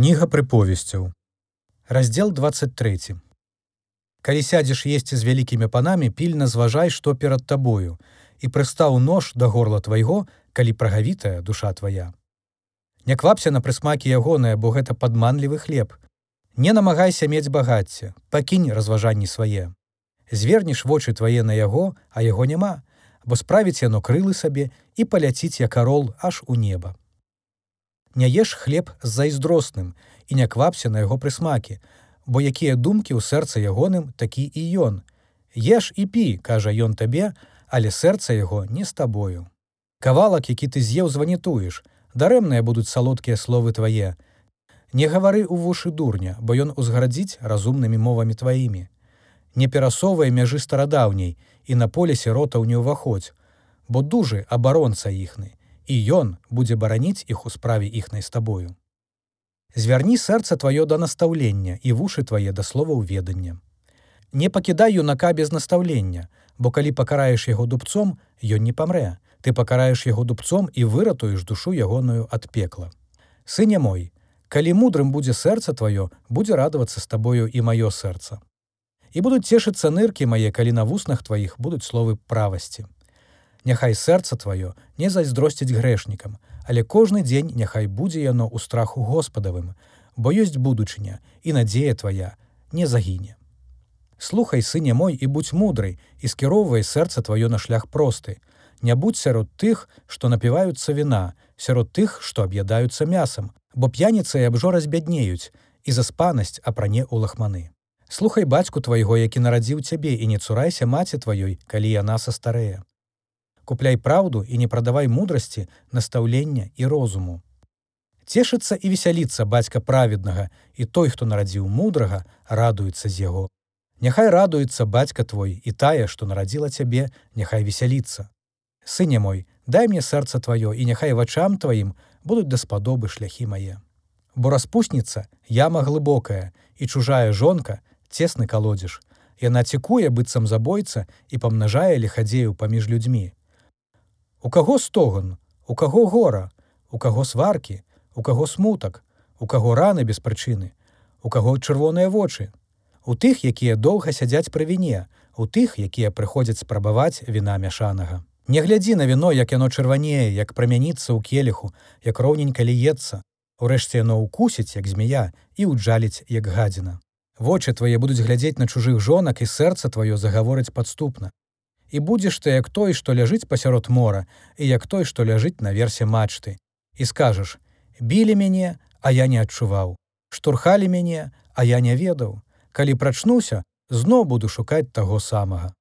Кніга прыповесцяў. Раздзел 23. Калі сядзеш есці з вялікімі панамі, пільна зважай, што перад табою, і прыстаў нож да горла твайго, калі прагавітая душа твая. Не квапся на прысмакі ягоныя, бо гэта падманлівы хлеб. Не намагайся мець багацце, пакінь разважанні свае. Звернеш вочы твае на яго, а яго няма, бо справіць яно крылы сабе і паляціць як карол аж у неба. Не еш хлеб з зайздросным і не квапся на яго прысмакі, бо якія думкі ў сэрца ягоным такі і ён. Еш і пі, кажа ён табе, але сэрца яго не з табою. Кавалак, які ты з'еў званітуеш, дарэмныя будуць салодкія словы твае. Не гавары ў вушы дурня, бо ён узгарадзіць разумнымі мовамі тваімі. Не перасовай мяжы старадаўняй і на поле сіротаў не ўваходзь, бо дужы абаронца іхны і ён будзе бараніць іх у справе іхнай з табою. Звярні сэрца тваё да настаўлення і вушы твае да словаў ведання. Не пакідай юнака без настаўлення, бо калі пакараеш яго дубцом, ён не памрэ, ты пакараеш яго дубцом і выратуеш душу ягоную ад пекла. Сыне мой, калі мудрым будзе сэрца тваё, будзе радавацца з табою і маё сэрца. І будуць цешыцца ныркі мае, калі на вуснах тваіх будуць словы правасці. Няхай сэрца тваё не зайздросціць грэшнікам, але кожны дзень няхай будзе яно ў страху господавым, бо ёсць будучыня і надзея твая не загіне. Слухай сыне мой і будь мудрый і скіроўвай сэрца тваё на шлях просты. Не будь сярод тых, што напіваюцца віна, сярод тых, што аб'ядаюцца мясам, бо п'яніца і абжора збяднеюць і заспанасць апране ў лахманы. Слухай бацьку твайго, які нарадзіў цябе і не цурайся маці тваёй, калі яна састарэя купляй праўду і не прадавай мудрасці настаўлення і розуму. Цешыцца і весяліцца бацька праведнага і той, хто нарадзіў мудрага, радуецца з яго. Няхай радуецца бацька твой і тая, што нарадзіла цябе, няхай весяліцца. Сыне мой, дай мне сэрца тваё і няхай вачам тваім будуць даспадобы шляхі мае. Бо распусніца яма глыбокая і чужая жонка цесны калодзіш. Яна цікуе быццам забойца і памнажае лихадзею паміж людзьмі. У каго стоган, у каго гора, у каго сваркі, у каго смутак, у каго раны без прычыны, у каго чырвоныя вочы, у тых, якія доўга сядзяць пры віне, у тых, якія прыходзяць спрабаваць віна мяшанага. Не глядзі на віно, як яно чырванее, як прамяніцца ў келеху, як роўненька ліецца, Урэшце яно ўкусіць, як змея і ўджаліць, як гадзіна. Вочы твае будуць глядзець на чужых жонак і сэрца тваё загаворыць падступна і будзеш ты як той, што ляжыць пасярод мора і як той, што ляжыць на версе мачты. І скажаш: білі мяне, а я не адчуваў. Штурхалі мяне, а я не ведаў. Калі прачнуся, зноў буду шукаць таго самага.